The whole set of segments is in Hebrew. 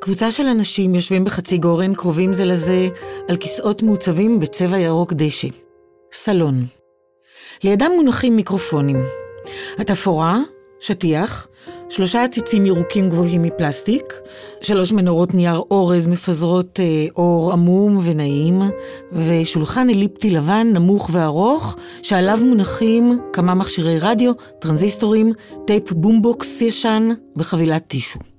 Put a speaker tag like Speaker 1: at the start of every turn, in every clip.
Speaker 1: קבוצה של אנשים יושבים בחצי גורן, קרובים זה לזה, על כיסאות מעוצבים בצבע ירוק דשא. סלון. לידם מונחים מיקרופונים. התפאורה, שטיח, שלושה עציצים ירוקים גבוהים מפלסטיק, שלוש מנורות נייר אורז מפזרות אה, אור עמום ונעים, ושולחן אליפטי לבן נמוך וארוך, שעליו מונחים כמה מכשירי רדיו, טרנזיסטורים, טייפ בומבוקס ישן וחבילת טישו.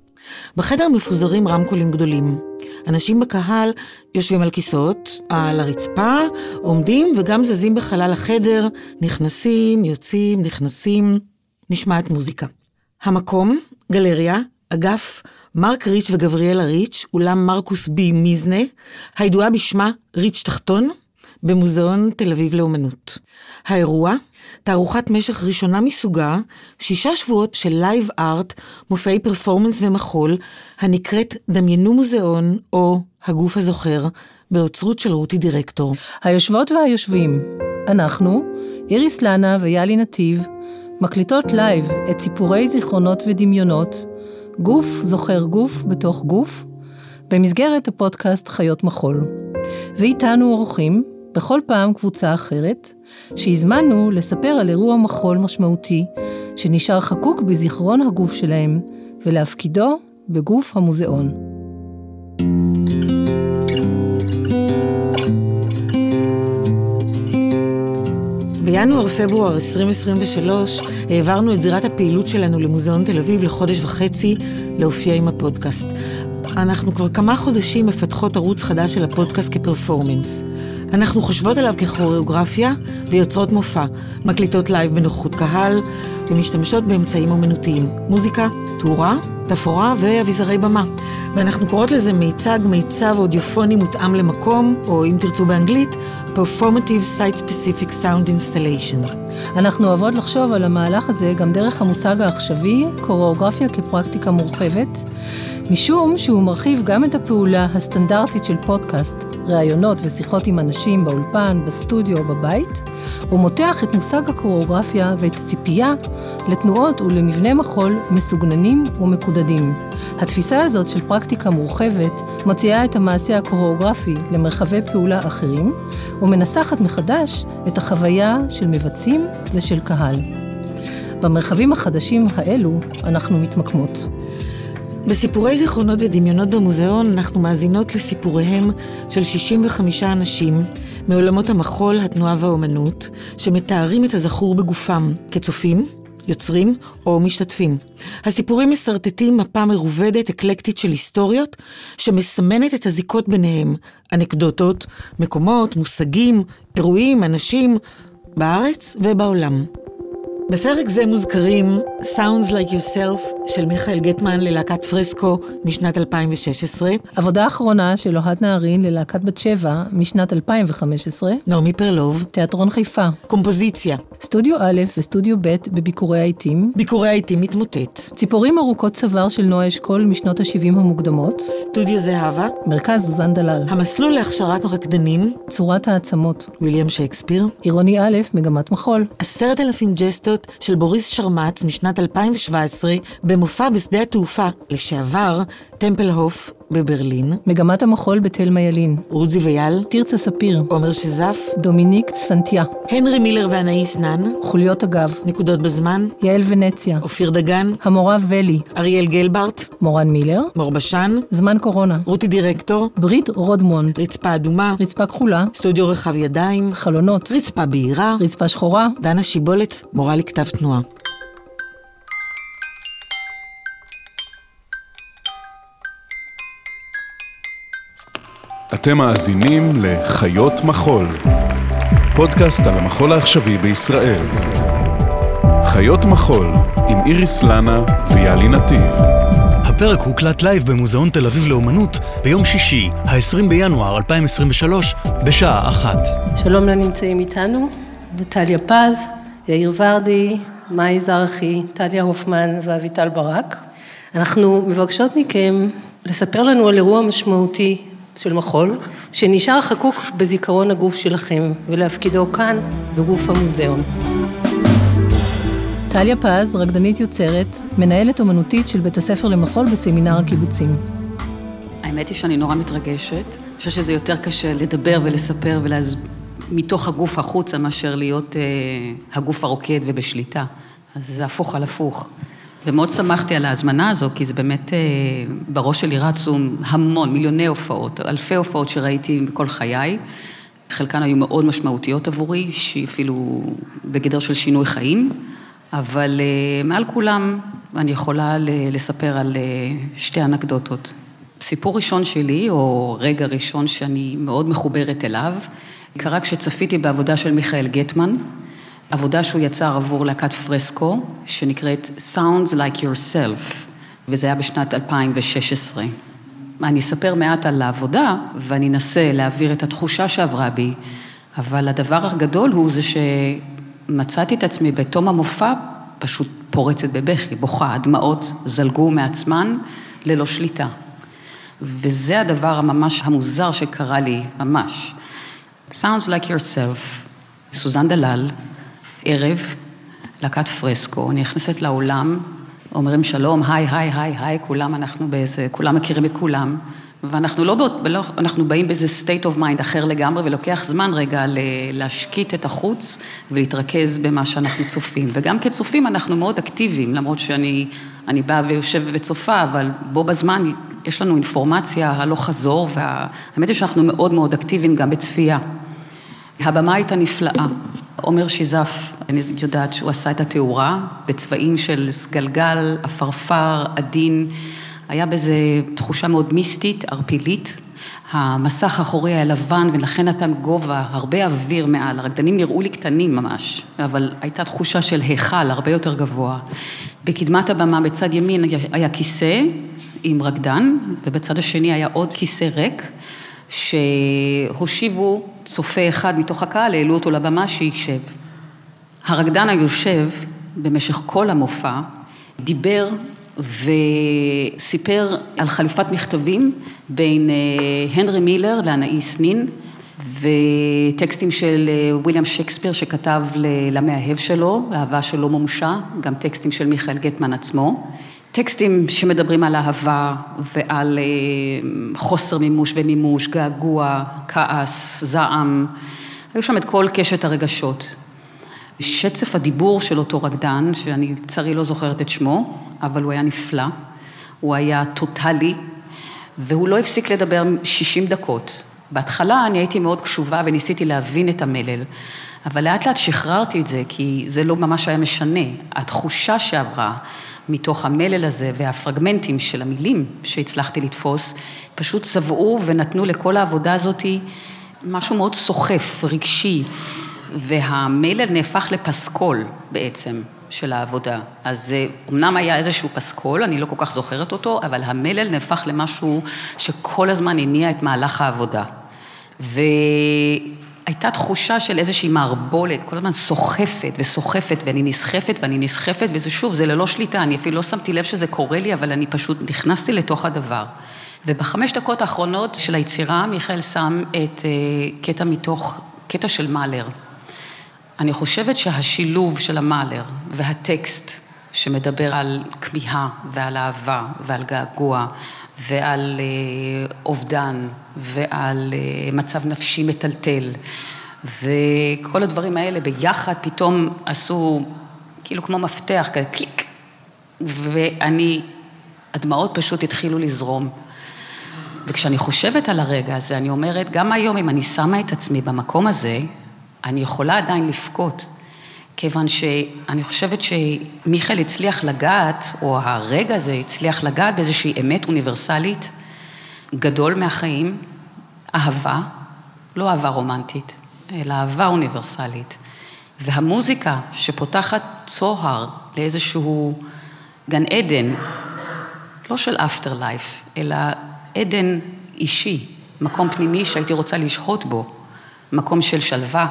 Speaker 1: בחדר מפוזרים רמקולים גדולים. אנשים בקהל יושבים על כיסאות, על הרצפה, עומדים וגם זזים בחלל החדר, נכנסים, יוצאים, נכנסים, נשמעת מוזיקה. המקום, גלריה, אגף מרק ריץ' וגבריאלה ריץ', אולם מרקוס בי מיזנה, הידועה בשמה ריץ' תחתון, במוזיאון תל אביב לאומנות. האירוע, תערוכת משך ראשונה מסוגה, שישה שבועות של live art, מופעי פרפורמנס ומחול, הנקראת דמיינו מוזיאון, או הגוף הזוכר, באוצרות של רותי דירקטור.
Speaker 2: היושבות והיושבים, אנחנו, איריס לנה ויעלי נתיב, מקליטות live את סיפורי זיכרונות ודמיונות, גוף זוכר גוף בתוך גוף, במסגרת הפודקאסט חיות מחול. ואיתנו אורחים, בכל פעם קבוצה אחרת, שהזמנו לספר על אירוע מחול משמעותי, שנשאר חקוק בזיכרון הגוף שלהם, ולהפקידו בגוף המוזיאון.
Speaker 1: בינואר-פברואר 2023 העברנו את זירת הפעילות שלנו למוזיאון תל אביב לחודש וחצי להופיע עם הפודקאסט. אנחנו כבר כמה חודשים מפתחות ערוץ חדש של הפודקאסט כפרפורמנס. אנחנו חושבות עליו ככוריאוגרפיה ויוצרות מופע, מקליטות live בנוכחות קהל ומשתמשות באמצעים אומנותיים, מוזיקה, תאורה, תפאורה ואביזרי במה. ואנחנו קוראות לזה מיצג, מיצב אודיופוני מותאם למקום, או אם תרצו באנגלית, Performative Site Specific Sound Installation.
Speaker 2: אנחנו אוהבות לחשוב על המהלך הזה גם דרך המושג העכשווי, קוריאוגרפיה כפרקטיקה מורחבת, משום שהוא מרחיב גם את הפעולה הסטנדרטית של פודקאסט, ראיונות ושיחות עם אנשים באולפן, בסטודיו או בבית, ומותח את מושג הקוריאוגרפיה ואת הציפייה לתנועות ולמבנה מחול מסוגננים ומקודדים. התפיסה הזאת של פרקטיקה מורחבת מוציאה את המעשה הקוריאוגרפי למרחבי פעולה אחרים, ומנסחת מחדש את החוויה של מבצעים ושל קהל. במרחבים החדשים האלו אנחנו מתמקמות.
Speaker 1: בסיפורי זיכרונות ודמיונות במוזיאון אנחנו מאזינות לסיפוריהם של 65 אנשים מעולמות המחול, התנועה והאומנות, שמתארים את הזכור בגופם כצופים, יוצרים או משתתפים. הסיפורים מסרטטים מפה מרובדת, אקלקטית של היסטוריות, שמסמנת את הזיקות ביניהם, אנקדוטות, מקומות, מושגים, אירועים, אנשים, בארץ ובעולם. בפרק זה מוזכרים Sounds Like Yourself של מיכאל גטמן ללהקת פרסקו משנת 2016.
Speaker 2: עבודה אחרונה של אוהד נהרין ללהקת בת שבע משנת 2015.
Speaker 1: נעמי פרלוב.
Speaker 2: תיאטרון חיפה.
Speaker 1: קומפוזיציה.
Speaker 2: סטודיו א' וסטודיו ב' בביקורי העיתים.
Speaker 1: ביקורי העיתים מתמוטט.
Speaker 2: ציפורים ארוכות צוואר של נועה אשכול משנות ה-70 המוקדמות.
Speaker 1: סטודיו זהבה.
Speaker 2: מרכז סוזן דלל.
Speaker 1: המסלול להכשרת רקדנים.
Speaker 2: צורת העצמות.
Speaker 1: ויליאם שייקספיר.
Speaker 2: עירוני א', מגמת מחול.
Speaker 1: עשרת אלפים ג'סטות של בוריס שרמץ משנת 2017 במופע בשדה התעופה לשעבר טמפלהוף בברלין.
Speaker 2: מגמת המחול בתלמה ילין.
Speaker 1: רות זיוויאל.
Speaker 2: תרצה ספיר.
Speaker 1: עומר שזף.
Speaker 2: דומיניק סנטיה.
Speaker 1: הנרי מילר ואנאיס נן.
Speaker 2: חוליות הגב.
Speaker 1: נקודות בזמן.
Speaker 2: יעל ונציה.
Speaker 1: אופיר דגן.
Speaker 2: המורה ולי.
Speaker 1: אריאל גלברט.
Speaker 2: מורן מילר.
Speaker 1: מור בשן.
Speaker 2: זמן קורונה.
Speaker 1: רותי דירקטור.
Speaker 2: ברית רודמונד.
Speaker 1: רצפה אדומה.
Speaker 2: רצפה כחולה.
Speaker 1: סטודיו רחב ידיים.
Speaker 2: חלונות.
Speaker 1: רצפה בהירה.
Speaker 2: רצפה שחורה.
Speaker 1: דנה שיבולת, מורה לכתב תנועה.
Speaker 3: אתם מאזינים לחיות מחול, פודקאסט על המחול העכשווי בישראל. חיות מחול עם איריס לנה ויעלי נתיב.
Speaker 4: הפרק הוקלט live במוזיאון תל אביב לאומנות ביום שישי, ה-20 בינואר 2023, בשעה אחת.
Speaker 2: שלום לנמצאים איתנו, טליה פז, יאיר ורדי, מאי זרחי, טליה הופמן ואביטל ברק. אנחנו מבקשות מכם לספר לנו על אירוע משמעותי של מחול, שנשאר חקוק בזיכרון הגוף שלכם, ולהפקידו כאן, בגוף המוזיאון. טליה פז, רקדנית יוצרת, מנהלת אומנותית של בית הספר למחול בסמינר הקיבוצים.
Speaker 5: האמת היא שאני נורא מתרגשת. אני חושבת שזה יותר קשה לדבר ולספר ולהז... מתוך הגוף החוצה מאשר להיות אה, הגוף הרוקד ובשליטה. אז זה הפוך על הפוך. ומאוד שמחתי על ההזמנה הזו, כי זה באמת, אה, בראש שלי רצו המון, מיליוני הופעות, אלפי הופעות שראיתי בכל חיי. חלקן היו מאוד משמעותיות עבורי, שאפילו בגדר של שינוי חיים, אבל אה, מעל כולם אני יכולה לספר על אה, שתי אנקדוטות. סיפור ראשון שלי, או רגע ראשון שאני מאוד מחוברת אליו, קרה כשצפיתי בעבודה של מיכאל גטמן, עבודה שהוא יצר עבור להקת פרסקו, שנקראת Sounds Like Yourself, וזה היה בשנת 2016. אני אספר מעט על העבודה, ואני אנסה להעביר את התחושה שעברה בי, אבל הדבר הגדול הוא זה שמצאתי את עצמי בתום המופע פשוט פורצת בבכי, בוכה, הדמעות זלגו מעצמן ללא שליטה. וזה הדבר הממש המוזר שקרה לי, ממש. Sounds like yourself, סוזן דלל, ערב, להקת פרסקו, נכנסת לאולם, אומרים שלום, היי, היי, היי, היי, כולם אנחנו באיזה, כולם מכירים את כולם, ואנחנו לא, לא, אנחנו באים באיזה state of mind אחר לגמרי, ולוקח זמן רגע להשקיט את החוץ ולהתרכז במה שאנחנו צופים. וגם כצופים אנחנו מאוד אקטיביים, למרות שאני אני באה ויושבת וצופה, אבל בו בזמן יש לנו אינפורמציה הלוך חזור, והאמת היא שאנחנו מאוד מאוד אקטיביים גם בצפייה. הבמה הייתה נפלאה. עומר שיזף, אני יודעת שהוא עשה את התאורה בצבעים של סגלגל, עפרפר, עדין, היה בזה תחושה מאוד מיסטית, ערפילית. המסך האחורי היה לבן ולכן נתן גובה, הרבה אוויר מעל, הרקדנים נראו לי קטנים ממש, אבל הייתה תחושה של היכל הרבה יותר גבוה. בקדמת הבמה בצד ימין היה כיסא עם רקדן, ובצד השני היה עוד כיסא ריק, שהושיבו צופה אחד מתוך הקהל, העלו אותו לבמה שישב. הרקדן היושב במשך כל המופע דיבר וסיפר על חליפת מכתבים בין אה, הנרי מילר לאנאיס נין וטקסטים של אה, וויליאם שייקספיר שכתב למאהב שלו, האהבה שלא מומשה, גם טקסטים של מיכאל גטמן עצמו. טקסטים שמדברים על אהבה ועל אה, חוסר מימוש ומימוש, געגוע, כעס, זעם, היו שם את כל קשת הרגשות. שצף הדיבור של אותו רקדן, שאני לצערי לא זוכרת את שמו, אבל הוא היה נפלא, הוא היה טוטאלי, והוא לא הפסיק לדבר 60 דקות. בהתחלה אני הייתי מאוד קשובה וניסיתי להבין את המלל, אבל לאט לאט שחררתי את זה, כי זה לא ממש היה משנה. התחושה שעברה מתוך המלל הזה והפרגמנטים של המילים שהצלחתי לתפוס, פשוט צבעו ונתנו לכל העבודה הזאתי משהו מאוד סוחף, רגשי, והמלל נהפך לפסקול בעצם של העבודה. אז זה אמנם היה איזשהו פסקול, אני לא כל כך זוכרת אותו, אבל המלל נהפך למשהו שכל הזמן הניע את מהלך העבודה. והייתה תחושה של איזושהי מערבולת, כל הזמן סוחפת וסוחפת, ואני נסחפת ואני נסחפת, וזה שוב, זה ללא שליטה, אני אפילו לא שמתי לב שזה קורה לי, אבל אני פשוט נכנסתי לתוך הדבר. ובחמש דקות האחרונות של היצירה, מיכאל שם את uh, קטע מתוך, קטע של מאלר. אני חושבת שהשילוב של המאלר והטקסט שמדבר על כמיהה ועל אהבה ועל געגוע ועל אה, אובדן ועל אה, מצב נפשי מטלטל. וכל הדברים האלה ביחד פתאום עשו כאילו כמו מפתח, כזה קליק. ואני, הדמעות פשוט התחילו לזרום. וכשאני חושבת על הרגע הזה אני אומרת גם היום אם אני שמה את עצמי במקום הזה אני יכולה עדיין לבכות, כיוון שאני חושבת שמיכאל הצליח לגעת, או הרגע הזה הצליח לגעת באיזושהי אמת אוניברסלית, גדול מהחיים, אהבה, לא אהבה רומנטית, אלא אהבה אוניברסלית. והמוזיקה שפותחת צוהר לאיזשהו גן עדן, לא של אפטר לייף, אלא עדן אישי, מקום פנימי שהייתי רוצה לשהות בו, מקום של שלווה,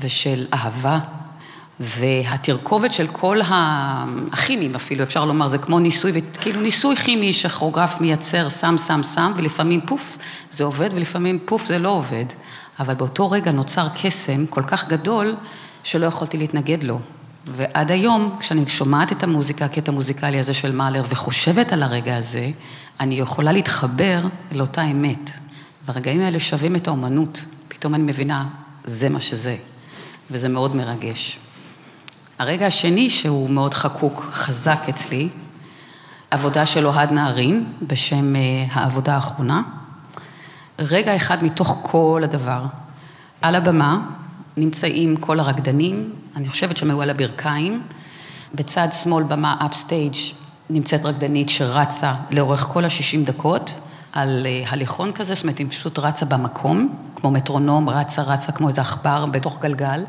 Speaker 5: ושל אהבה, והתרכובת של כל הכימיים אפילו, אפשר לומר, זה כמו ניסוי, כאילו ניסוי כימי שכרוגרף מייצר, שם, שם, שם, ולפעמים פוף, זה עובד, ולפעמים פוף, זה לא עובד. אבל באותו רגע נוצר קסם כל כך גדול, שלא יכולתי להתנגד לו. ועד היום, כשאני שומעת את המוזיקה, הקטע המוזיקלי הזה של מאלר, וחושבת על הרגע הזה, אני יכולה להתחבר לאותה אמת. והרגעים האלה שווים את האומנות. פתאום אני מבינה, זה מה שזה. וזה מאוד מרגש. הרגע השני, שהוא מאוד חקוק, חזק אצלי, עבודה של אוהד נהרין, בשם אה, העבודה האחרונה. רגע אחד מתוך כל הדבר. על הבמה נמצאים כל הרקדנים, אני חושבת שהם היו על הברכיים. בצד שמאל במה אפסטייג' נמצאת רקדנית שרצה לאורך כל השישים דקות על אה, הליכון כזה, זאת אומרת היא פשוט רצה במקום, כמו מטרונום, רצה רצה כמו איזה עכבר בתוך גלגל.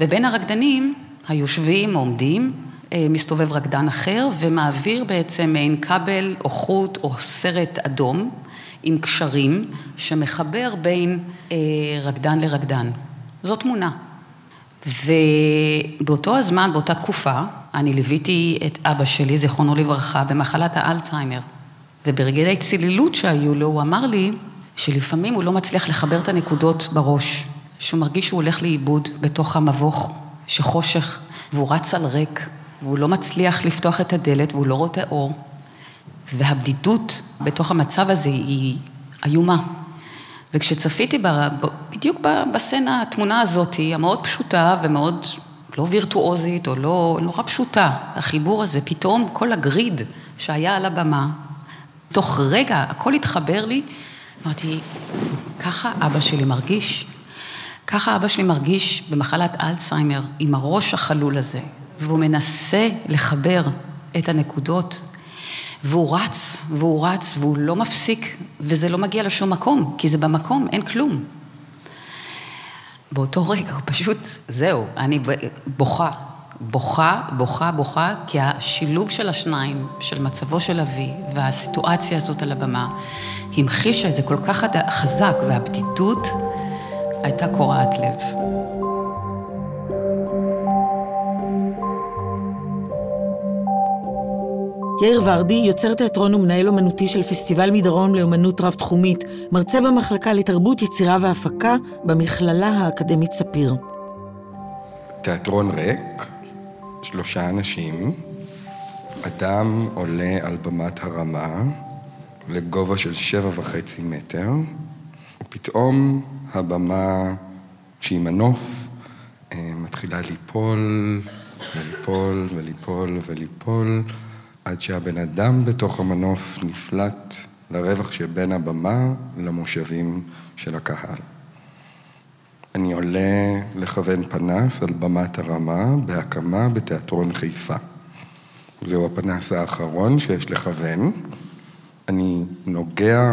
Speaker 5: ובין הרקדנים היושבים, עומדים, אה, מסתובב רקדן אחר ומעביר בעצם מעין כבל או חוט או סרט אדום עם קשרים שמחבר בין אה, רקדן לרקדן. זו תמונה. ובאותו הזמן, באותה תקופה, אני ליוויתי את אבא שלי, זיכרונו לברכה, במחלת האלצהיימר. וברגעי צלילות שהיו לו, הוא אמר לי שלפעמים הוא לא מצליח לחבר את הנקודות בראש, שהוא מרגיש שהוא הולך לאיבוד בתוך המבוך, שחושך, והוא רץ על ריק, והוא לא מצליח לפתוח את הדלת, והוא לא רואה אור. והבדידות בתוך המצב הזה היא איומה. וכשצפיתי ב, בדיוק בסצנה, התמונה הזאת, המאוד פשוטה ומאוד לא וירטואוזית או לא, נורא פשוטה, החיבור הזה, פתאום כל הגריד שהיה על הבמה, תוך רגע הכל התחבר לי, אמרתי, ככה אבא שלי מרגיש. ככה אבא שלי מרגיש במחלת אלצהיימר, עם הראש החלול הזה, והוא מנסה לחבר את הנקודות והוא רץ, והוא רץ, והוא לא מפסיק, וזה לא מגיע לשום מקום, כי זה במקום, אין כלום. באותו רגע הוא פשוט, זהו, אני בוכה, בוכה, בוכה, בוכה, כי השילוב של השניים, של מצבו של אבי, והסיטואציה הזאת על הבמה, המחישה את זה כל כך חזק, והבדידות הייתה קורעת לב.
Speaker 1: יאיר ורדי, יוצר תיאטרון ומנהל אומנותי של פסטיבל מדרום לאומנות רב-תחומית, מרצה במחלקה לתרבות, יצירה והפקה במכללה האקדמית ספיר.
Speaker 6: תיאטרון ריק, שלושה אנשים, אדם עולה על במת הרמה לגובה של שבע וחצי מטר, ופתאום הבמה שהיא מנוף אה, מתחילה ליפול וליפול וליפול וליפול. עד שהבן אדם בתוך המנוף נפלט לרווח שבין הבמה למושבים של הקהל. אני עולה לכוון פנס על במת הרמה בהקמה בתיאטרון חיפה. זהו הפנס האחרון שיש לכוון. אני נוגע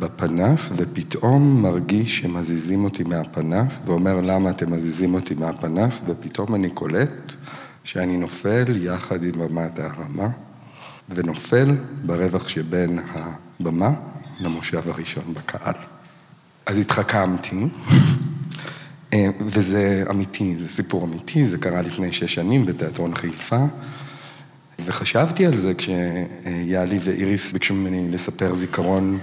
Speaker 6: בפנס ופתאום מרגיש שמזיזים אותי מהפנס ואומר למה אתם מזיזים אותי מהפנס ופתאום אני קולט שאני נופל יחד עם במת הרמה. ונופל ברווח שבין הבמה למושב הראשון בקהל. אז התחכמתי, וזה אמיתי, זה סיפור אמיתי, זה קרה לפני שש שנים בתיאטרון חיפה, וחשבתי על זה כשיאלי ואיריס ביקשו ממני לספר זיכרון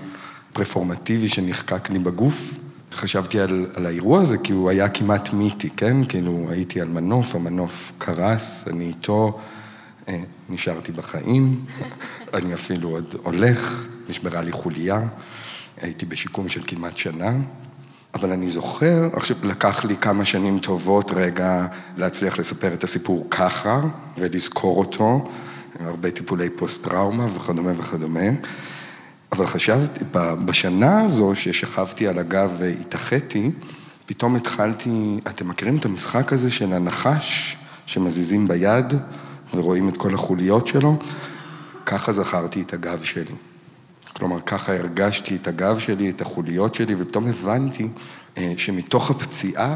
Speaker 6: פרפורמטיבי שנחקק לי בגוף. חשבתי על, על האירוע הזה כי הוא היה כמעט מיתי, כן? כאילו הייתי על מנוף, המנוף קרס, אני איתו. אה, נשארתי בחיים, אני אפילו עוד הולך, נשברה לי חוליה, הייתי בשיקום של כמעט שנה, אבל אני זוכר, עכשיו לקח לי כמה שנים טובות רגע להצליח לספר את הסיפור ככה ולזכור אותו, הרבה טיפולי פוסט-טראומה וכדומה וכדומה, אבל חשבתי, בשנה הזו ששכבתי על הגב והתאחיתי, פתאום התחלתי, אתם מכירים את המשחק הזה של הנחש שמזיזים ביד? ורואים את כל החוליות שלו, ככה זכרתי את הגב שלי. כלומר, ככה הרגשתי את הגב שלי, את החוליות שלי, ופתאום הבנתי אה, שמתוך הפציעה,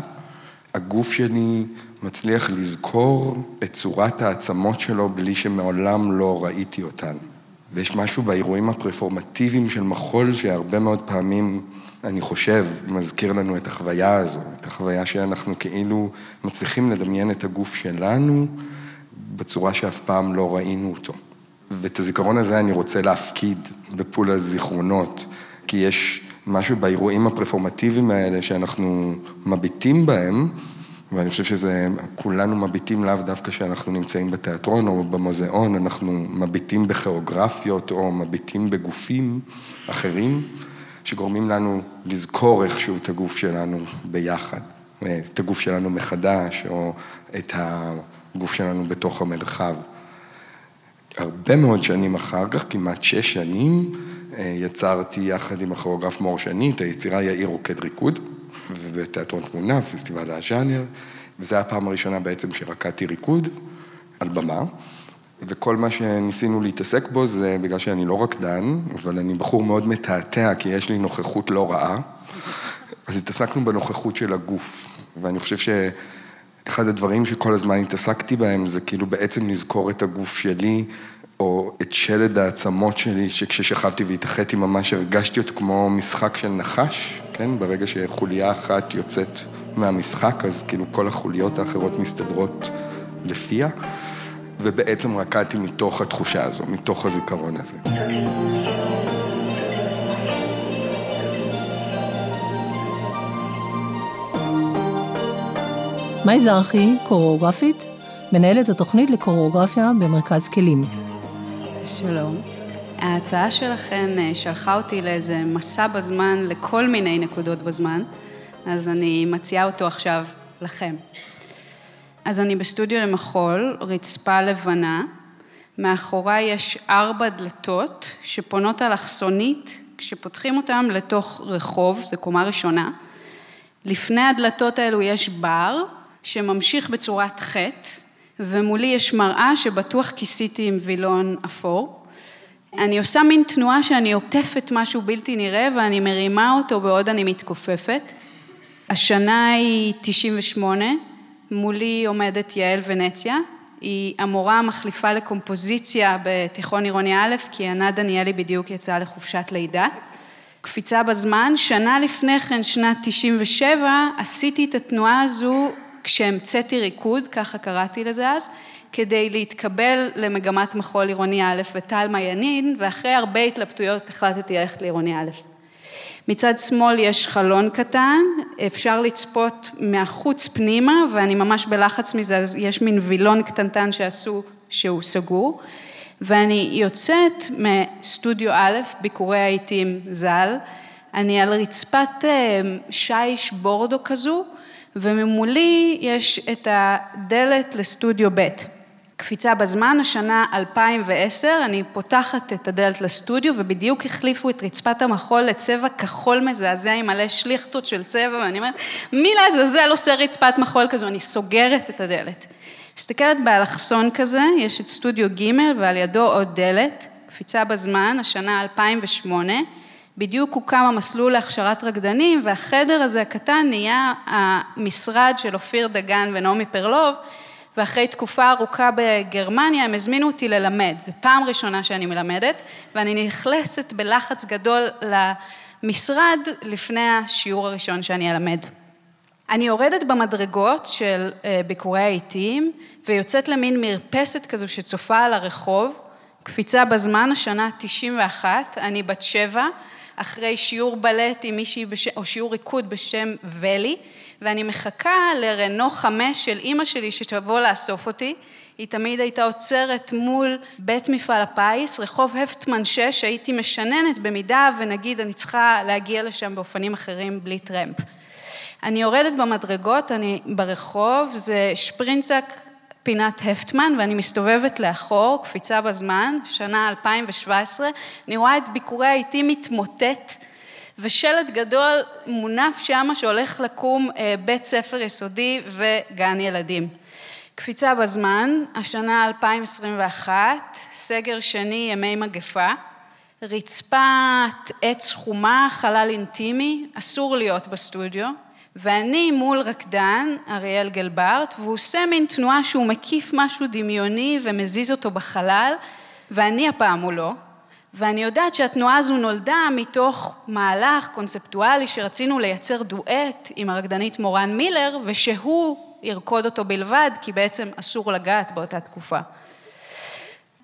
Speaker 6: הגוף שלי מצליח לזכור את צורת העצמות שלו בלי שמעולם לא ראיתי אותן. ויש משהו באירועים הפרפורמטיביים של מחול שהרבה מאוד פעמים, אני חושב, מזכיר לנו את החוויה הזו, את החוויה שאנחנו כאילו מצליחים לדמיין את הגוף שלנו בצורה שאף פעם לא ראינו אותו. ואת הזיכרון הזה אני רוצה להפקיד בפול הזיכרונות, כי יש משהו באירועים הפרפורמטיביים האלה שאנחנו מביטים בהם, ואני חושב שזה, כולנו מביטים לאו דווקא כשאנחנו נמצאים בתיאטרון או במוזיאון, אנחנו מביטים בכיאוגרפיות או מביטים בגופים אחרים, שגורמים לנו לזכור איכשהו את הגוף שלנו ביחד, את הגוף שלנו מחדש, או את הגוף שלנו בתוך המרחב. הרבה מאוד שנים אחר כך, כמעט שש שנים, יצרתי יחד עם הכוריאוגרף מור שני את היצירה יאיר רוקד ריקוד. ובתיאטרון תמונה, פסטיבל הז'אנר, וזו הייתה הפעם הראשונה בעצם שרקדתי ריקוד על במה, וכל מה שניסינו להתעסק בו זה בגלל שאני לא רקדן, אבל אני בחור מאוד מתעתע, כי יש לי נוכחות לא רעה, אז התעסקנו בנוכחות של הגוף, ואני חושב שאחד הדברים שכל הזמן התעסקתי בהם זה כאילו בעצם לזכור את הגוף שלי, או את שלד העצמות שלי, שכששכבתי והתאחדתי ממש הרגשתי אותו כמו משחק של נחש, כן? ברגע שחוליה אחת יוצאת מהמשחק, אז כאילו כל החוליות האחרות מסתדרות לפיה, ובעצם רקדתי מתוך התחושה הזו, מתוך הזיכרון הזה.
Speaker 2: מאי זרחי, קוריאוגרפית, מנהלת התוכנית לקוריאוגרפיה במרכז כלים.
Speaker 7: שלום. ההצעה שלכם אה, שלחה אותי לאיזה מסע בזמן לכל מיני נקודות בזמן, אז אני מציעה אותו עכשיו לכם. אז אני בסטודיו למחול, רצפה לבנה, מאחוריי יש ארבע דלתות שפונות אלכסונית, כשפותחים אותן לתוך רחוב, זו קומה ראשונה. לפני הדלתות האלו יש בר שממשיך בצורת חטא, ומולי יש מראה שבטוח כיסיתי עם וילון אפור. אני עושה מין תנועה שאני עוטפת משהו בלתי נראה ואני מרימה אותו בעוד אני מתכופפת. השנה היא 98, מולי עומדת יעל ונציה, היא המורה המחליפה לקומפוזיציה בתיכון עירוני א', כי ענת דניאלי בדיוק יצאה לחופשת לידה. קפיצה בזמן, שנה לפני כן, שנת 97, עשיתי את התנועה הזו כשהמצאתי ריקוד, ככה קראתי לזה אז, כדי להתקבל למגמת מחול עירוני א' ותלמה ינין, ואחרי הרבה התלבטויות החלטתי ללכת לעירוני א'. מצד שמאל יש חלון קטן, אפשר לצפות מהחוץ פנימה, ואני ממש בלחץ מזה, אז יש מין וילון קטנטן שעשו שהוא סגור, ואני יוצאת מסטודיו א', ביקורי העיתים ז"ל, אני על רצפת אה, שיש בורדו כזו, וממולי יש את הדלת לסטודיו ב'. קפיצה בזמן, השנה 2010, אני פותחת את הדלת לסטודיו ובדיוק החליפו את רצפת המחול לצבע כחול מזעזע עם מלא שליכטות של צבע ואני אומרת, מי לעזאזל עושה רצפת מחול כזו? אני סוגרת את הדלת. מסתכלת באלכסון כזה, יש את סטודיו ג' ועל ידו עוד דלת, קפיצה בזמן, השנה 2008, בדיוק הוקם המסלול להכשרת רקדנים והחדר הזה הקטן נהיה המשרד של אופיר דגן ונעמי פרלוב ואחרי תקופה ארוכה בגרמניה הם הזמינו אותי ללמד, זו פעם ראשונה שאני מלמדת ואני נכנסת בלחץ גדול למשרד לפני השיעור הראשון שאני אלמד. אני יורדת במדרגות של אה, ביקורי העיתים ויוצאת למין מרפסת כזו שצופה על הרחוב, קפיצה בזמן, השנה 91, אני בת שבע, אחרי שיעור בלט עם מישהי, בש... או שיעור ריקוד בשם ולי, ואני מחכה לרנו חמש של אימא שלי שתבוא לאסוף אותי. היא תמיד הייתה עוצרת מול בית מפעל הפיס, רחוב הפטמן 6, הייתי משננת במידה ונגיד אני צריכה להגיע לשם באופנים אחרים בלי טרמפ. אני יורדת במדרגות, אני ברחוב, זה שפרינצק פינת הפטמן ואני מסתובבת לאחור, קפיצה בזמן, שנה 2017, אני רואה את ביקורי העיתים מתמוטט ושלט גדול מונף שמה שהולך לקום אה, בית ספר יסודי וגן ילדים. קפיצה בזמן, השנה 2021, סגר שני, ימי מגפה, רצפת עץ חומה, חלל אינטימי, אסור להיות בסטודיו, ואני מול רקדן, אריאל גלברט, והוא עושה מין תנועה שהוא מקיף משהו דמיוני ומזיז אותו בחלל, ואני הפעם מולו, ואני יודעת שהתנועה הזו נולדה מתוך מהלך קונספטואלי שרצינו לייצר דואט עם הרקדנית מורן מילר, ושהוא ירקוד אותו בלבד, כי בעצם אסור לגעת באותה תקופה.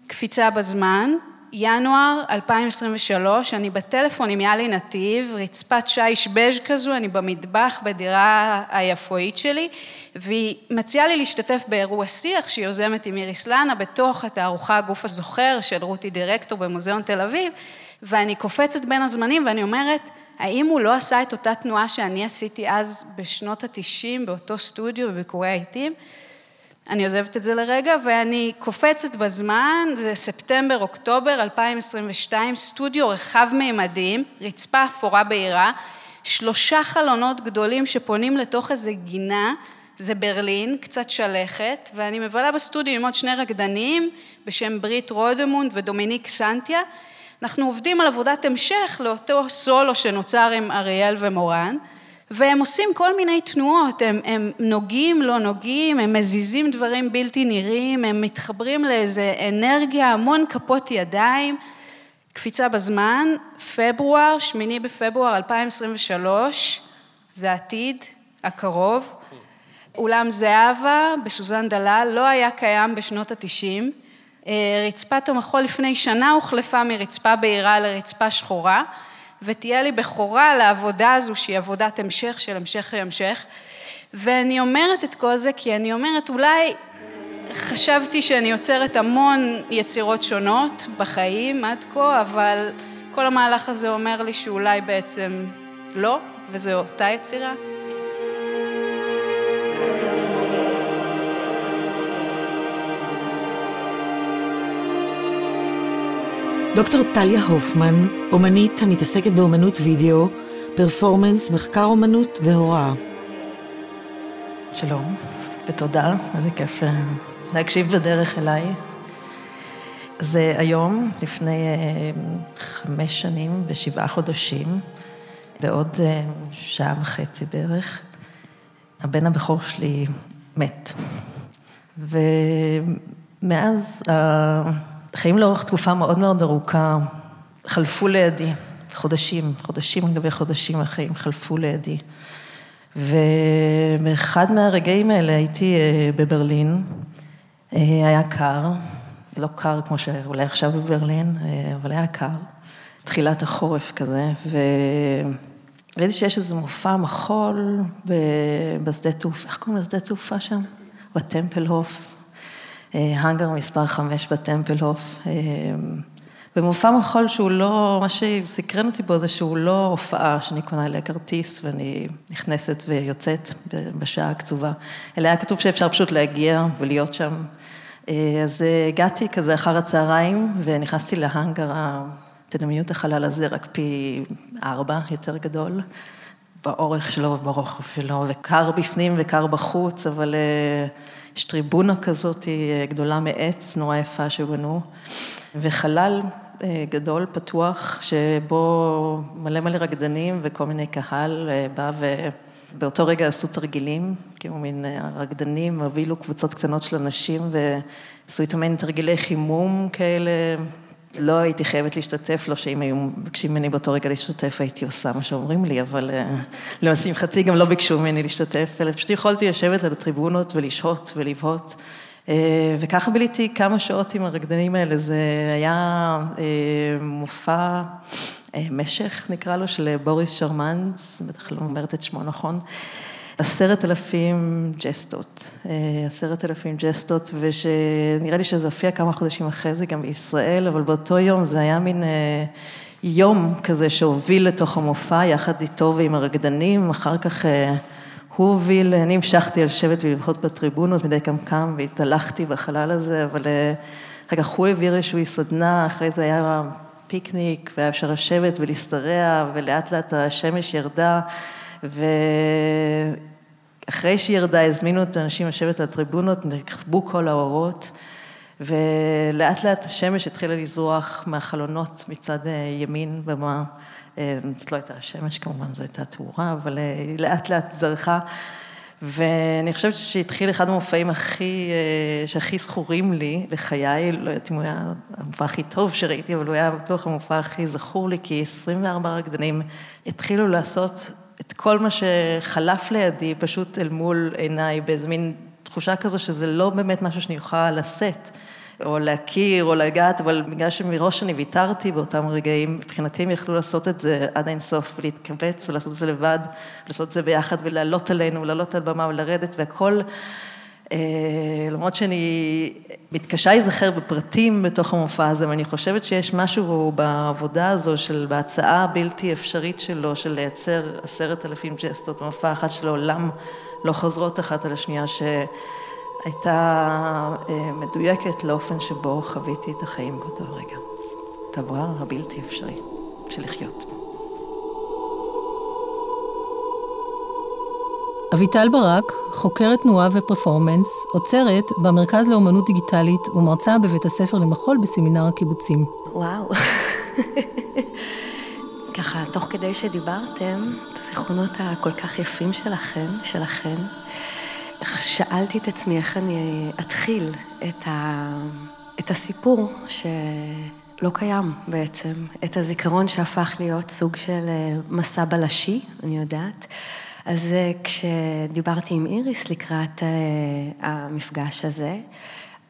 Speaker 7: קפיצה בזמן, ינואר 2023, אני בטלפון עם יאלי נתיב, רצפת שיש בז' כזו, אני במטבח בדירה היפואית שלי, והיא מציעה לי להשתתף באירוע שיח שהיא יוזמת עם איריס לנה בתוך התערוכה הגוף הזוכר של רותי דירקטור במוזיאון תל אביב, ואני קופצת בין הזמנים ואני אומרת, האם הוא לא עשה את אותה תנועה שאני עשיתי אז בשנות התשעים באותו סטודיו בביקורי העיתים? אני עוזבת את זה לרגע, ואני קופצת בזמן, זה ספטמבר-אוקטובר 2022, סטודיו רחב מימדים, רצפה אפורה בהירה, שלושה חלונות גדולים שפונים לתוך איזה גינה, זה ברלין, קצת שלכת, ואני מבלה בסטודיו עם עוד שני רקדנים בשם ברית רודמונד ודומיניק סנטיה. אנחנו עובדים על עבודת המשך לאותו סולו שנוצר עם אריאל ומורן. והם עושים כל מיני תנועות, הם, הם נוגעים, לא נוגעים, הם מזיזים דברים בלתי נראים, הם מתחברים לאיזה אנרגיה, המון כפות ידיים. קפיצה בזמן, פברואר, שמיני בפברואר 2023, זה העתיד הקרוב. אולם זהבה בסוזן דלל לא היה קיים בשנות התשעים. אה, רצפת המחול לפני שנה הוחלפה מרצפה בהירה לרצפה שחורה. ותהיה לי בכורה לעבודה הזו שהיא עבודת המשך של המשך להמשך. ואני אומרת את כל זה כי אני אומרת אולי חשבתי שאני יוצרת המון יצירות שונות בחיים עד כה, אבל כל המהלך הזה אומר לי שאולי בעצם לא, וזו אותה יצירה.
Speaker 1: דוקטור טליה הופמן, אומנית המתעסקת באומנות וידאו, פרפורמנס, מחקר אומנות והוראה.
Speaker 8: שלום, ותודה, איזה כיף אה, להקשיב בדרך אליי. זה היום, לפני אה, חמש שנים ושבעה חודשים, בעוד אה, שעה וחצי בערך, הבן הבכור שלי מת. ומאז החיים לאורך תקופה מאוד מאוד ארוכה חלפו לידי, חודשים, חודשים על גבי חודשים החיים חלפו לידי. ובאחד מהרגעים האלה הייתי אה, בברלין, אה, היה קר, לא קר כמו שאולי עכשיו בברלין, אה, אבל היה קר, תחילת החורף כזה, וראיתי שיש איזה מופע מחול בשדה תעופה, איך קוראים לשדה תעופה שם? בטמפלהוף, האנגר מספר חמש בטמפלהוף. במופע מחול שהוא לא, מה שסקרן אותי בו זה שהוא לא הופעה שאני קונה אליה כרטיס ואני נכנסת ויוצאת בשעה הקצובה, אלא היה כתוב שאפשר פשוט להגיע ולהיות שם. אז הגעתי כזה אחר הצהריים ונכנסתי להאנגר, תדמיות החלל הזה רק פי ארבע, יותר גדול, באורך שלו וברוחב שלו, וקר בפנים וקר בחוץ, אבל יש טריבונה כזאת גדולה מעץ, נורא יפה שבנו, וחלל אה, גדול, פתוח, שבו מלא מלא רקדנים וכל מיני קהל אה, בא ובאותו רגע עשו תרגילים, כאילו מין אה, הרקדנים הובילו קבוצות קטנות של אנשים ועשו איתם מעין תרגילי חימום כאלה. לא הייתי חייבת להשתתף, לא שאם היו מבקשים ממני באותו רגע להשתתף, הייתי עושה מה שאומרים לי, אבל לשמחתי גם לא ביקשו ממני להשתתף, אלא פשוט יכולתי לשבת על הטריבונות ולשהות ולבהות. אה, וככה ביליתי כמה שעות עם הרקדנים האלה, זה היה אה, מופע אה, משך, נקרא לו, של בוריס שרמנץ, בטח לא אומרת את שמו נכון, עשרת אלפים ג'סטות, עשרת אלפים ג'סטות, ושנראה לי שזה הופיע כמה חודשים אחרי זה גם בישראל, אבל באותו יום זה היה מין יום כזה שהוביל לתוך המופע, יחד איתו ועם הרקדנים, אחר כך... הוא הוביל, אני המשכתי לשבת ולבהות בטריבונות, מדי כמה קם והתהלכתי בחלל הזה, אבל אה, אחר כך הוא העביר איזושהי סדנה, אחרי זה היה פיקניק, והיה אפשר לשבת ולהשתרע, ולאט לאט השמש ירדה, ואחרי שהיא ירדה, הזמינו את האנשים לשבת על הטריבונות, נכבו כל האורות, ולאט לאט השמש התחילה לזרוח מהחלונות מצד אה, ימין במה. אה, זאת לא הייתה השמש כמובן, זו הייתה תאורה, אבל היא אה, לאט לאט זרחה. ואני חושבת שהתחיל אחד המופעים הכי, שהכי זכורים לי לחיי, לא יודעת אם הוא היה המופע הכי טוב שראיתי, אבל הוא היה בטוח המופע הכי זכור לי, כי 24 רקדנים התחילו לעשות את כל מה שחלף לידי פשוט אל מול עיניי, באיזה מין תחושה כזו שזה לא באמת משהו שאני יכולה לשאת. או להכיר, או לגעת, אבל בגלל שמראש אני ויתרתי באותם רגעים, מבחינתי הם יכלו לעשות את זה עד אינסוף, להתכווץ ולעשות את זה לבד, לעשות את זה ביחד ולעלות עלינו, לעלות על במה ולרדת, והכל... אה, למרות שאני מתקשה להיזכר בפרטים בתוך המופע הזה, ואני חושבת שיש משהו בעבודה הזו של, בהצעה הבלתי אפשרית שלו, של לייצר עשרת אלפים ג'סטות במופע אחת שלעולם לא חוזרות אחת על השנייה, שהייתה אה, מדויקת לאופן שבו חוויתי את החיים באותו רגע. את הדבר הבלתי אפשרי של לחיות.
Speaker 2: אביטל ברק, חוקרת תנועה ופרפורמנס, עוצרת במרכז לאומנות דיגיטלית ומרצה בבית הספר למחול בסמינר הקיבוצים.
Speaker 9: וואו. ככה, תוך כדי שדיברתם, את הזיכרונות הכל כך יפים שלכם, שלכן, שאלתי את עצמי איך אני אתחיל את, ה... את הסיפור שלא קיים בעצם, את הזיכרון שהפך להיות סוג של אה, מסע בלשי, אני יודעת. אז אה, כשדיברתי עם איריס לקראת אה, המפגש הזה,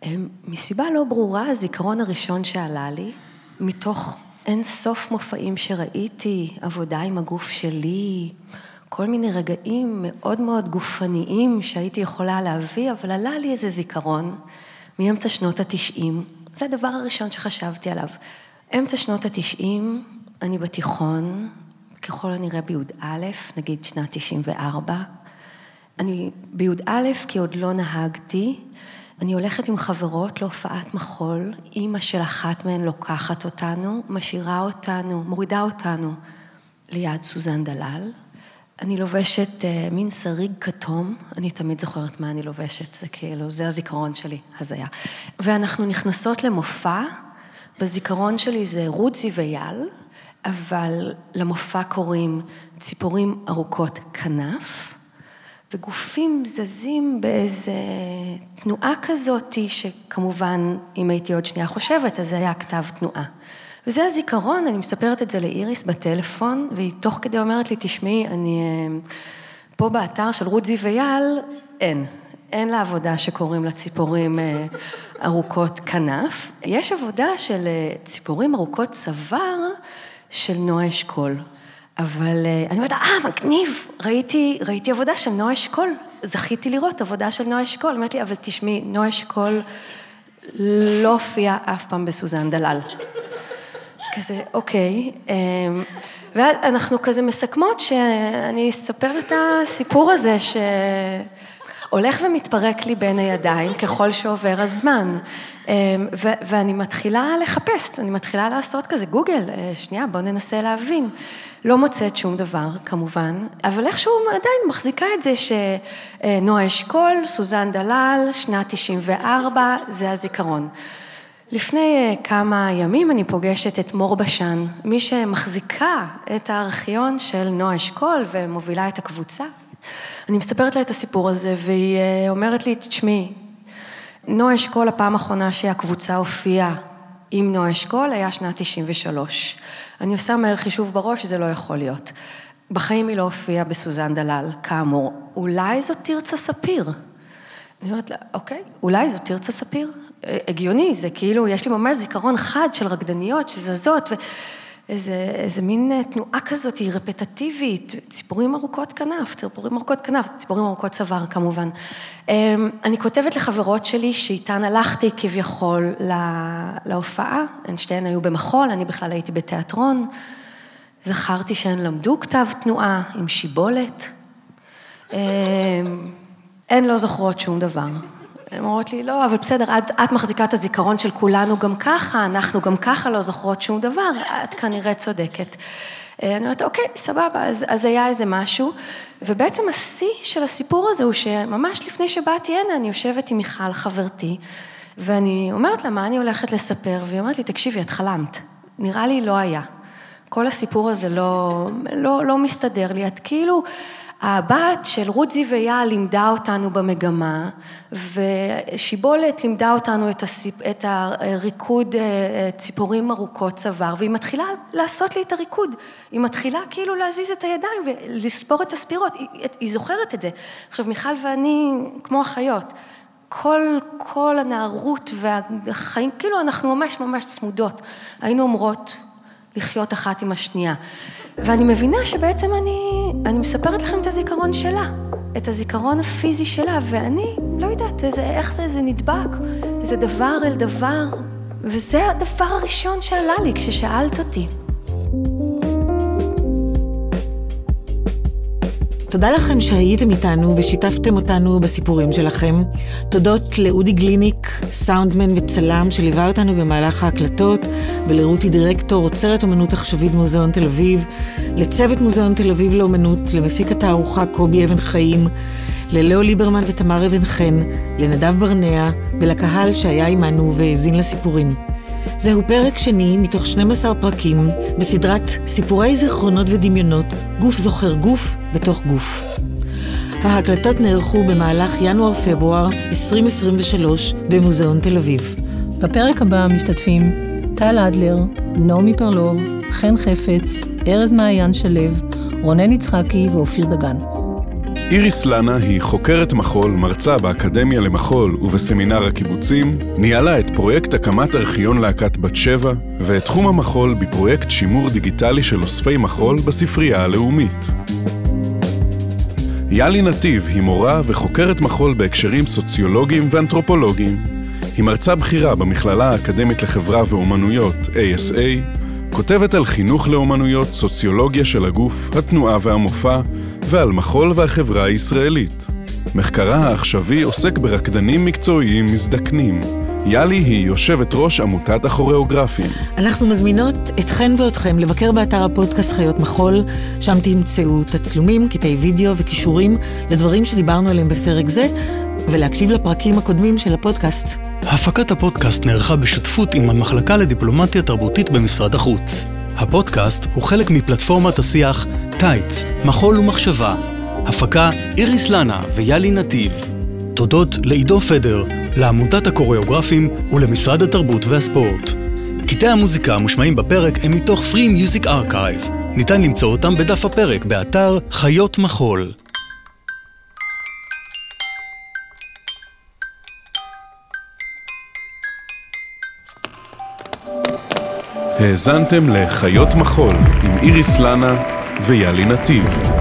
Speaker 9: אה, מסיבה לא ברורה, הזיכרון הראשון שעלה לי, מתוך אין סוף מופעים שראיתי, עבודה עם הגוף שלי, כל מיני רגעים מאוד מאוד גופניים שהייתי יכולה להביא, אבל עלה לי איזה זיכרון מאמצע שנות התשעים. זה הדבר הראשון שחשבתי עליו. אמצע שנות התשעים, אני בתיכון, ככל הנראה בי"א, נגיד שנת 94. אני בי"א כי עוד לא נהגתי, אני הולכת עם חברות להופעת מחול, אימא של אחת מהן לוקחת אותנו, משאירה אותנו, מורידה אותנו ליד סוזן דלל. אני לובשת uh, מין שריג כתום, אני תמיד זוכרת מה אני לובשת, זה כאילו, זה הזיכרון שלי, הזיה. ואנחנו נכנסות למופע, בזיכרון שלי זה רוצי ויאל, אבל למופע קוראים ציפורים ארוכות כנף, וגופים זזים באיזה תנועה כזאת, שכמובן, אם הייתי עוד שנייה חושבת, אז זה היה כתב תנועה. וזה הזיכרון, אני מספרת את זה לאיריס בטלפון, והיא תוך כדי אומרת לי, תשמעי, אני אה, פה באתר של רות זיו אין. אין לה עבודה שקוראים לה ציפורים אה, ארוכות כנף. יש עבודה של אה, ציפורים ארוכות צוואר, של נועה אשכול. אבל אה, אני אומרת, אה, מגניב, ראיתי, ראיתי עבודה של נועה אשכול, זכיתי לראות עבודה של נועה אשכול. אמרתי לי, אבל תשמעי, נועה אשכול לא הופיע אף פעם בסוזן דלל. כזה, אוקיי. אמ, ואנחנו כזה מסכמות שאני אספר את הסיפור הזה, ש... הולך ומתפרק לי בין הידיים ככל שעובר הזמן. אמ, ו- ואני מתחילה לחפש, אני מתחילה לעשות כזה גוגל, אה, שנייה, בואו ננסה להבין. לא מוצאת שום דבר, כמובן, אבל איכשהו עדיין מחזיקה את זה שנועה אשכול, סוזן דלל, שנת 94, זה הזיכרון. לפני אה, כמה ימים אני פוגשת את מור בשן, מי שמחזיקה את הארכיון של נועה אשכול ומובילה את הקבוצה. אני מספרת לה את הסיפור הזה, והיא אה, אומרת לי, תשמעי, נועה אשכול, הפעם האחרונה שהקבוצה הופיעה עם נועה אשכול היה שנת 93. אני עושה מהר חישוב בראש, זה לא יכול להיות. בחיים היא לא הופיעה בסוזן דלל, כאמור. אולי זאת תרצה ספיר. אני אומרת לה, אוקיי, אולי זאת תרצה ספיר. אה, הגיוני, זה כאילו, יש לי ממש זיכרון חד של רקדניות שזזות, ו... איזה, איזה מין אה, תנועה כזאת, היא רפטטיבית, ציפורים ארוכות כנף, ציפורים ארוכות כנף, ציפורים ארוכות צוואר כמובן. אמ, אני כותבת לחברות שלי שאיתן הלכתי כביכול להופעה, הן שתיהן היו במחול, אני בכלל הייתי בתיאטרון. זכרתי שהן למדו כתב תנועה עם שיבולת. אמ, הן לא זוכרות שום דבר. הן אומרות לי, לא, אבל בסדר, את, את מחזיקה את הזיכרון של כולנו גם ככה, אנחנו גם ככה לא זוכרות שום דבר, את כנראה צודקת. אה, אני אומרת, אוקיי, סבבה, אז, אז היה איזה משהו, ובעצם השיא של הסיפור הזה הוא שממש לפני שבאתי הנה, אני יושבת עם מיכל חברתי, ואני אומרת לה, מה אני הולכת לספר? והיא אומרת לי, תקשיבי, את חלמת. נראה לי לא היה. כל הסיפור הזה לא, לא, לא מסתדר לי, את כאילו... הבת של רות זיוויה לימדה אותנו במגמה, ושיבולת לימדה אותנו את, הסיפ... את הריקוד אה, ציפורים ארוכות צוואר, והיא מתחילה לעשות לי את הריקוד. היא מתחילה כאילו להזיז את הידיים ולספור את הספירות, היא, היא זוכרת את זה. עכשיו, מיכל ואני כמו אחיות. כל, כל הנערות והחיים, כאילו אנחנו ממש ממש צמודות. היינו אומרות לחיות אחת עם השנייה. ואני מבינה שבעצם אני, אני מספרת לכם את הזיכרון שלה, את הזיכרון הפיזי שלה, ואני לא יודעת איזה, איך זה, זה נדבק, איזה דבר אל דבר, וזה הדבר הראשון שעלה לי כששאלת אותי.
Speaker 1: תודה לכם שהייתם איתנו ושיתפתם אותנו בסיפורים שלכם. תודות לאודי גליניק, סאונדמן וצלם שליווה אותנו במהלך ההקלטות, ולרותי דירקטור, עוצרת אומנות עכשווית מוזיאון תל אביב, לצוות מוזיאון תל אביב לאומנות, למפיק התערוכה קובי אבן חיים, ללאו ליברמן ותמר אבן חן, לנדב ברנע ולקהל שהיה עמנו והאזין לסיפורים. זהו פרק שני מתוך 12 פרקים בסדרת סיפורי זיכרונות ודמיונות, גוף זוכר גוף בתוך גוף. ההקלטות נערכו במהלך ינואר-פברואר 2023 במוזיאון תל אביב.
Speaker 2: בפרק הבא משתתפים טל אדלר, נעמי פרלוב, חן חפץ, ארז מעיין שלו, רונן יצחקי ואופיר דגן.
Speaker 3: איריס לנה היא חוקרת מחול, מרצה באקדמיה למחול ובסמינר הקיבוצים, ניהלה את פרויקט הקמת ארכיון להקת בת שבע, ואת תחום המחול בפרויקט שימור דיגיטלי של אוספי מחול בספרייה הלאומית. יאלי נתיב היא מורה וחוקרת מחול בהקשרים סוציולוגיים ואנתרופולוגיים. היא מרצה בכירה במכללה האקדמית לחברה ואומנויות, ASA, כותבת על חינוך לאומנויות, סוציולוגיה של הגוף, התנועה והמופע, ועל מחול והחברה הישראלית. מחקרה העכשווי עוסק ברקדנים מקצועיים מזדקנים. יאלי היא יושבת ראש עמותת הכוריאוגרפים.
Speaker 1: אנחנו מזמינות אתכן ואתכם לבקר באתר הפודקאסט חיות מחול, שם תמצאו תצלומים, קטעי וידאו וכישורים לדברים שדיברנו עליהם בפרק זה, ולהקשיב לפרקים הקודמים של הפודקאסט.
Speaker 4: הפקת הפודקאסט נערכה בשותפות עם המחלקה לדיפלומטיה תרבותית במשרד החוץ. הפודקאסט הוא חלק מפלטפורמת השיח טייץ, מחול ומחשבה. הפקה איריס לנה ויאלי נתיב. תודות לעידו פדר, לעמותת הקוריאוגרפים ולמשרד התרבות והספורט. קטעי המוזיקה המושמעים בפרק הם מתוך Free Music Archive. ניתן למצוא אותם בדף הפרק באתר חיות מחול.
Speaker 3: האזנתם לחיות מחול עם איריס לנה ויאלי נתיב.